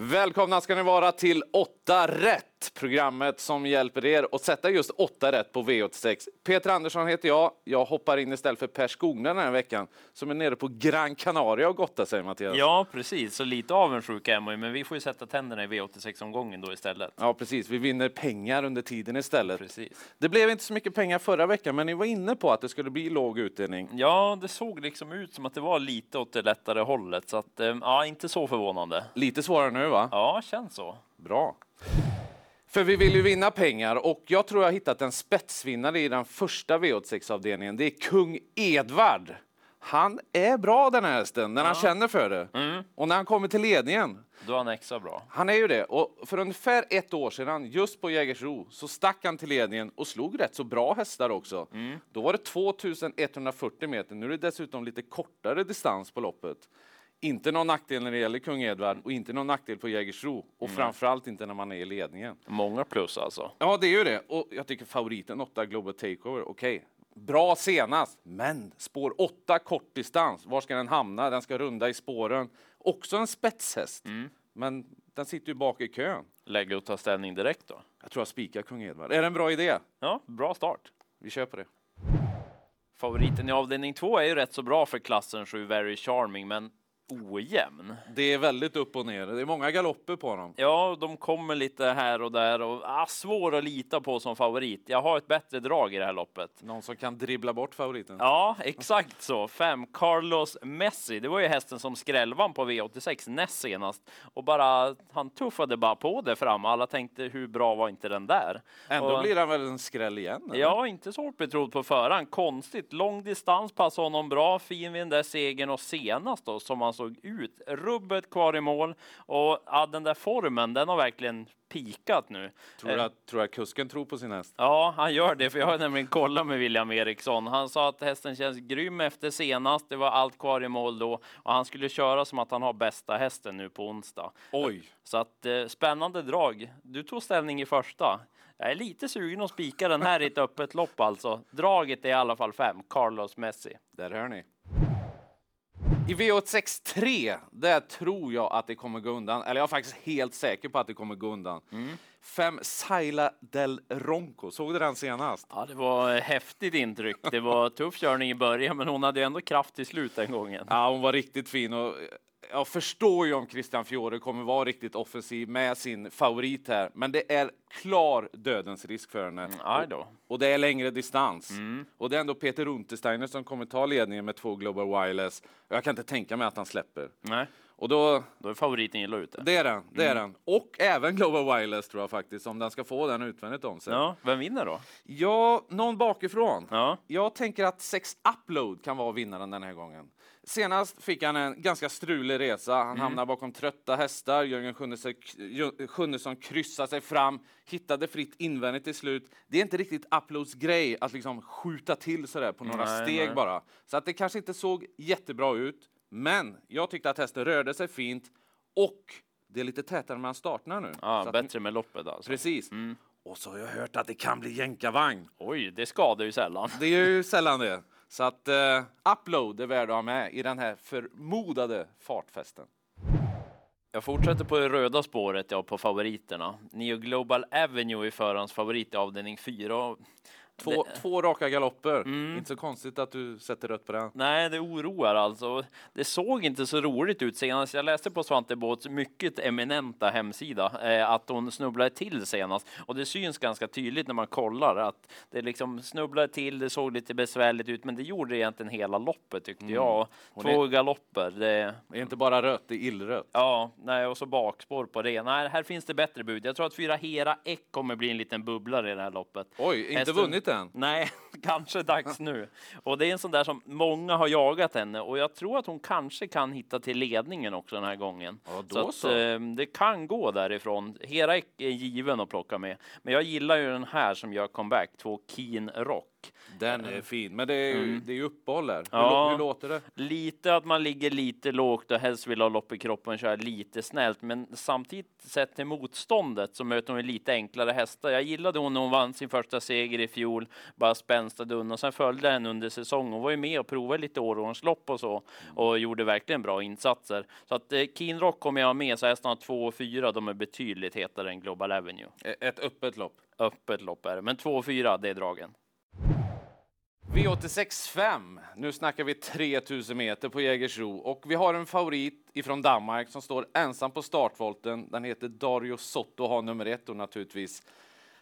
Välkomna ska ni vara till 8 rätt, programmet som hjälper er att sätta just 8 rätt på V86. Peter Andersson heter jag. Jag hoppar in istället för Per Skogner den här veckan som är nere på Gran Canaria och gottar sig, Mattias. Ja, precis. Så lite avundsjuk är man ju, men vi får ju sätta tänderna i V86-omgången då istället. Ja, precis. Vi vinner pengar under tiden istället. Precis. Det blev inte så mycket pengar förra veckan, men ni var inne på att det skulle bli låg utdelning. Ja, det såg liksom ut som att det var lite åt det lättare hållet, så att eh, ja, inte så förvånande. Lite svårare nu, va? Ja, känns så. Bra. För vi vill ju vinna pengar och jag tror jag har hittat en spetsvinnare i den första V86-avdelningen. Det är kung Edvard. Han är bra den här hästen när han känner för det. Mm. Och när han kommer till ledningen. Då är han extra bra. Han är ju det. Och för ungefär ett år sedan, just på Jägersro, så stack han till ledningen och slog rätt så bra hästar också. Mm. Då var det 2140 meter. Nu är det dessutom lite kortare distans på loppet. Inte någon nackdel när det gäller kung Edvard och inte någon nackdel på Jägersro. Och framförallt inte när man är i ledningen. Många plus alltså. Ja, det är ju det. Och jag tycker favoriten 8 Global Takeover, okej. Bra senast, men spår 8 kort distans. Var ska den hamna? Den ska runda i spåren. Också en spetshäst. Men den sitter ju bak i kön. Lägga och ta ställning direkt då. Jag tror jag spikar kung Edvard. Är det en bra idé? Ja, bra start. Vi på det. Favoriten i avdelning två är ju rätt så bra för klassen 7 Very Charming, men ojämn. Det är väldigt upp och ner. Det är många galopper på dem. Ja, de kommer lite här och där och ah, svår att lita på som favorit. Jag har ett bättre drag i det här loppet. Någon som kan dribbla bort favoriten. Ja, exakt så. Fem, Carlos Messi. Det var ju hästen som skrällvann på V86 näst senast och bara han tuffade bara på det fram. Alla tänkte hur bra var inte den där? Ändå och, blir han väl en skräll igen? eller? Ja, inte så hårt betrodd på förhand. Konstigt. Lång distans passade honom bra. Fin vid den där segern och senast då som han såg ut. Rubbet kvar i mål och ja, den där formen, den har verkligen pikat nu. Tror du att, tror att kusken tror på sin häst? Ja, han gör det, för jag har nämligen kollat med William Eriksson. Han sa att hästen känns grym efter senast. Det var allt kvar i mål då och han skulle köra som att han har bästa hästen nu på onsdag. Oj! Så att eh, spännande drag. Du tog ställning i första. Jag är lite sugen att spika den här i ett öppet lopp alltså. Draget är i alla fall fem. Carlos Messi. Där hör ni. I V86 3, där tror jag att det kommer gå undan. Eller jag är faktiskt helt säker på att det kommer gå undan. Fem Saila del Ronco. Såg du den senast? Ja, det var ett häftigt intryck. Det var tuff körning i början, men hon hade ändå kraft i slut den gången. Ja, hon var riktigt fin. Och jag förstår ju om Christian Fiore kommer vara riktigt offensiv med sin favorit här. Men det är klar dödens risk för henne. Aj då. Och det är längre distans. Och det är ändå Peter Untersteiner som kommer ta ledningen med två Global Wireless. Och jag kan inte tänka mig att han släpper. Nej, Och då, då är favoriten illa ute. det är den, det är den. Och även Global Wireless tror jag faktiskt, om den ska få den utvändigt om sig. Ja, vem vinner då? Ja, någon bakifrån. Ja. Jag tänker att Sex Upload kan vara vinnaren den här gången. Senast fick han en ganska strulig resa. Han Mm. hamnade bakom trötta hästar. Jörgen Sjunnesson- Jö- Sjunnesson kryssade sig fram, hittade fritt invändigt till slut. Det är inte riktigt Uploads grej att liksom skjuta till sådär på några Nej, steg nej. bara. Så att det kanske inte såg jättebra ut. Men jag tyckte att hästen rörde sig fint och det är lite tätare mellan starterna nu. Ja, Så att- bättre med loppet alltså. Precis. Och så har jag hört att det kan bli jänkarvagn. Oj, det skadar ju sällan. Det är ju sällan det. Så att uh, upload är värd att ha med i den här förmodade fartfesten. Jag fortsätter på det röda spåret, ja, på favoriterna. Neo Global Avenue är förarens favorit i avdelning 4. Två, Det- två raka galopper. Inte så konstigt att du sätter rött på den. Nej, det oroar alltså. Det såg inte så roligt ut senast. Jag läste på Svante Båths mycket eminenta hemsida eh, att hon snubblade till senast och det syns ganska tydligt när man kollar att det liksom snubblade till. Det såg lite besvärligt ut, men det gjorde egentligen hela loppet tyckte jag. Hon Två galopper. Det, Det är inte bara rött, det är illrött. Ja, nej, och så bakspår på det. Nej, här finns det bättre bud. Jag tror att fyra Hera Ek kommer bli en liten bubblare i det här loppet. Oj, inte Hästen- vunnit än. Nej, kanske dags nu. Och det är en sån där som många har jagat henne och jag tror att hon kanske kan hitta till ledningen också den här gången. Ja, då så att, så. eh, det kan gå därifrån. Hera är given att plocka med, men jag gillar ju den här som gör comeback, två Keen Rock. Den är fin, men det är ju, det är ju uppehåll. Hur, Ja. hur låter det? Lite att man ligger lite lågt och helst vill ha lopp i kroppen köra lite snällt. Men samtidigt sett till motståndet så möter hon lite enklare hästar. Jag gillade hon när hon vann sin första seger i fjol, bara spänstade undan. och Sen följde henne under säsongen. Hon var ju med och provade lite Årgångslopp och så och gjorde verkligen bra insatser. Så att eh, Keen Rock kommer jag med, så hästarna 2 och 4, de är betydligt hetare än Global Avenue. E- Ett öppet lopp. Öppet lopp är det, men 2 och 4, det är dragen. V86 5. Nu snackar vi 3000 meter på Jägersro och vi har en favorit ifrån Danmark som står ensam på startvolten. Den heter Dario Sotto och har nummer ett och naturligtvis.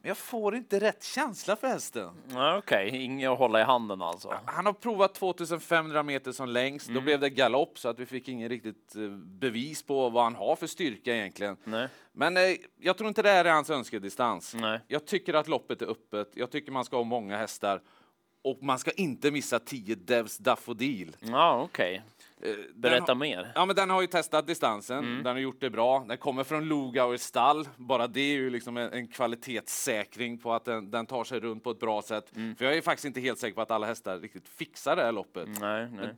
Men jag får inte rätt känsla för hästen. Okej, inget att hålla i handen alltså. Han har provat 2500 meter som längst. Då blev det galopp så att vi fick ingen riktigt eh, bevis på vad han har för styrka egentligen. Nej. Men eh, jag tror inte det här är hans önskedistans. Nej. Jag tycker att loppet är öppet. Jag tycker man ska ha många hästar och man ska inte missa 10 Devs Daffodil. Ja, okej. Eh, Berätta har- mer. Ja, men den har ju testat distansen. Den har gjort det bra. Den kommer från Lugauers stall. Bara det är ju liksom en, en kvalitetssäkring på att den, den tar sig runt på ett bra sätt. För jag är faktiskt inte helt säker på att alla hästar riktigt fixar det här loppet. Nej, nej.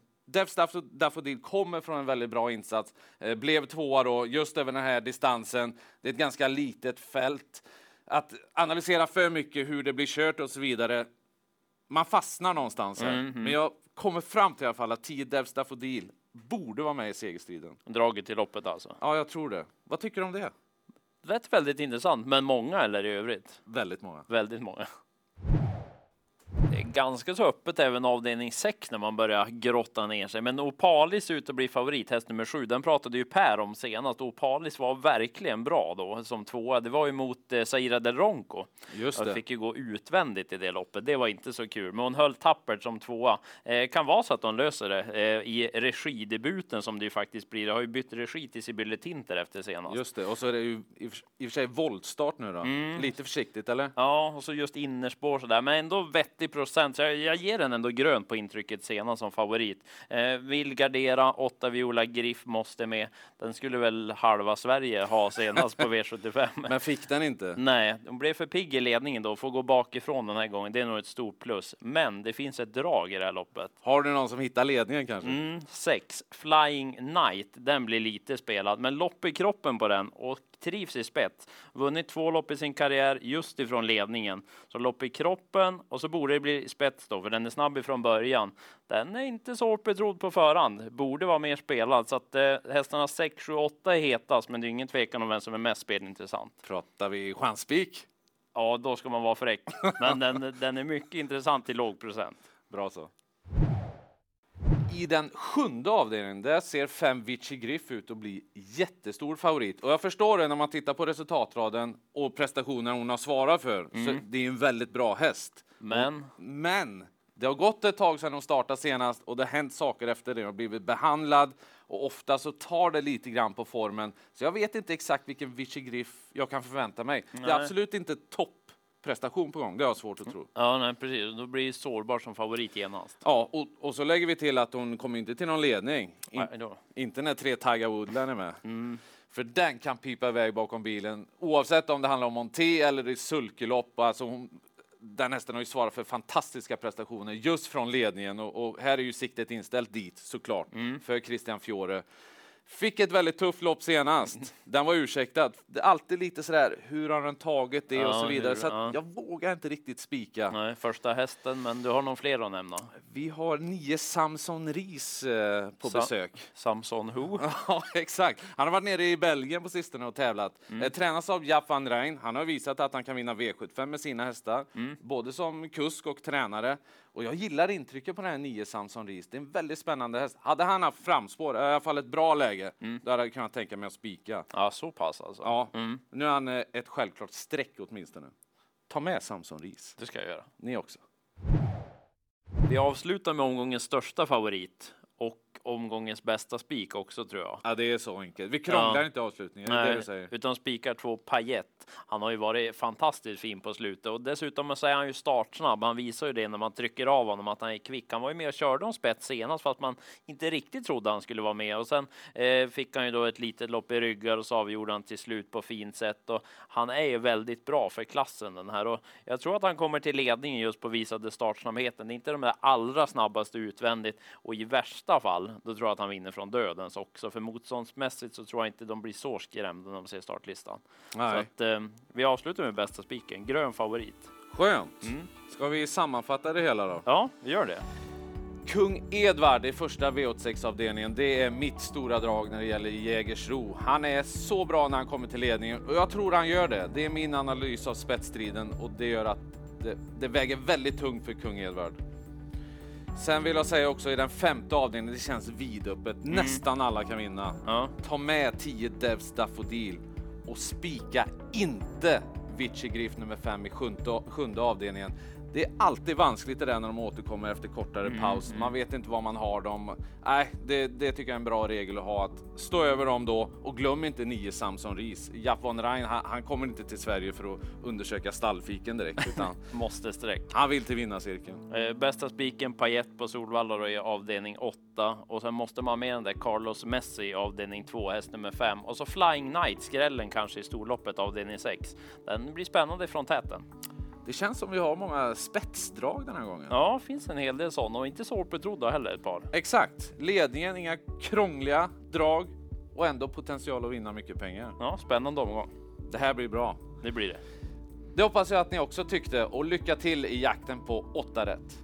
Staff- Daffodil kommer från en väldigt bra insats. Eh, blev tvåa då, just över den här distansen. Det är ett ganska litet fält. Att analysera för mycket hur det blir kört och så vidare. Man fastnar någonstans här. Men jag kommer fram till i alla fall att 10 Def Daffodil borde vara med i segerstriden. Draget till loppet alltså. Ja, jag tror det. Vad tycker du om det? Lät väldigt intressant, men många eller i övrigt? Väldigt många. Väldigt många. Ganska så öppet även avdelning 6 när man börjar grotta ner sig. Men Opalis ut att bli favorit, häst nummer 7. Den pratade ju Per om senast. Opalis var verkligen bra då som tvåa. Det var ju mot eh, Saira Del Ronco. Just Jag det. fick ju gå utvändigt i det loppet. Det var inte så kul, men hon höll tappert som tvåa. Eh, kan vara så att de löser det eh, i regidebuten som det ju faktiskt blir. Det har ju bytt regi till Sibylle Tinter efter senast. Just det. Och så är det ju i och för- och sig voltstart nu då. Lite försiktigt, eller? Ja, och så just innerspår sådär, men ändå vettig procent. Så jag, jag ger den ändå grönt på intrycket senast som favorit. Eh, vill gardera, åtta Viola Griff måste med. Den skulle väl halva Sverige ha senast på V75. Men fick den inte. Nej, de blev för pigg i ledningen då, får gå bakifrån den här gången. Det är nog ett stort plus. Men det finns ett drag i det här loppet. Har du någon som hittar ledningen kanske? Mm, sex, Flying Knight, den blir lite spelad, men lopp i kroppen på den och trivs i spets. Vunnit två lopp i sin karriär just ifrån ledningen. Så lopp i kroppen och så borde det bli spets då, för den är snabb ifrån början. Den är inte så hårt betrodd på förhand, borde vara mer spelad. Så att eh, hästarna 6, 7, 8 är hetast, men det är ingen tvekan om vem som är mest spelintressant. Pratar vi chanspik? Ja, då ska man vara fräck. Men den, den är mycket intressant till låg procent. Bra så. I den sjunde avdelningen, där ser fem Vici Griff ut att bli jättestor favorit. Och jag förstår det när man tittar på resultatraden och prestationen hon har svarat för. Så det är en väldigt bra häst. Men Men det har gått ett tag sedan hon startade senast och det har hänt saker efter det. Hon har blivit behandlad och ofta så tar det lite grann på formen. Så jag vet inte exakt vilken Vici Griff jag kan förvänta mig. Det är Nej. absolut inte topprestation på gång. Det har jag svårt att tro. Ja, nej, precis. Då blir det sårbar som favorit genast. Ja, och, och så lägger vi till att hon kommer inte till någon ledning. In, Nej, inte när tre Tiger Woodland är med. För den kan pipa iväg bakom bilen oavsett om det handlar om monté eller i sulkelopp. Alltså hon, den hästen har ju svarat för fantastiska prestationer just från ledningen och, och här är ju siktet inställt dit såklart för Christian Fiore. Fick ett väldigt tufft lopp senast. Den var ursäktad. Det är alltid lite sådär, hur har den tagit det och Ja, så vidare. hur- så ja. jag vågar inte riktigt spika. Nej, första hästen, men du har någon fler att nämna? Vi har nio Samson Ries eh, på Sa- besök. Samson Who? Ja, exakt. Han har varit nere i Belgien på sistone och tävlat. Mm. Eh, tränas av Jaff van Rijn. Han har visat att han kan vinna V75 med sina hästar, Mm. både som kusk och tränare. Och jag gillar intrycket på den här nio Samson Ries. Det är en väldigt spännande häst. Hade han haft framspår, i alla fall ett bra läge, Mm. då hade jag kunnat tänka mig att spika. Ja, så pass alltså. Ja, Mm, nu är han eh, ett självklart streck åtminstone. Ta med Samson Ries. det ska jag göra. Ni också. Vi avslutar med omgångens största favorit och omgångens bästa spik också tror jag. Ja, det är så enkelt. Vi krånglar Ja. inte avslutningen, det är det vi säger. utan spikar två Payet. Han har ju varit fantastiskt fin på slutet och dessutom så är han ju startsnabb. Han visar ju det när man trycker av honom att han är kvick. Han var ju med och körde om spets senast för att man inte riktigt trodde han skulle vara med och sen eh, fick han ju då ett litet lopp i ryggar och så avgjorde han till slut på fint sätt och han är ju väldigt bra för klassen den här och jag tror att han kommer till ledningen just på visade startsnabbheten. Det är inte de där allra snabbaste utvändigt och i värsta fall då tror jag att han vinner från dödens också. För motståndsmässigt så tror jag inte de blir så skrämda när de ser startlistan. Så Nej. att eh, vi avslutar med bästa spiken. Grön favorit. Skönt. Mm. Ska vi sammanfatta det hela då? Ja, vi gör det. Kung Edvard i första V86-avdelningen, det är mitt stora drag när det gäller Jägersro. Han är så bra när han kommer till ledningen och jag tror han gör det. Det är min analys av spetsstriden och det gör att det, det väger väldigt tungt för Kung Edvard. Sen vill jag säga också i den femte avdelningen, det känns vidöppet. Nästan alla kan vinna. Ja. Ta med 10 Devs Daffodil och spika inte Vici Griff nummer 5 i sjunde, sjunde avdelningen. Det är alltid vanskligt det där när de återkommer efter kortare paus. Man vet inte var man har dem. Nej, det, det tycker jag är en bra regel att ha. Att stå över dem då och glöm inte 9 Samson Ries. Japp von Rhein, han, han kommer inte till Sverige för att undersöka stallfiken direkt utan Måste streck. han vill till vinnarcirkeln. Eh, bästa spiken Payet på Solvalla då i avdelning 8 och sen måste man ha med den där Carlos Messi i avdelning 2, häst nummer 5 och så Flying Knight, skrällen kanske i storloppet avdelning 6. Den blir spännande från täten. Det känns som vi har många spetsdrag den här gången. Ja, finns en hel del sådana och inte så betrodda heller ett par. Exakt. Ledningen, inga krångliga drag och ändå potential att vinna mycket pengar. Ja, spännande omgång. Det här blir bra. Det blir det. Det hoppas jag att ni också tyckte och lycka till i jakten på 8 rätt.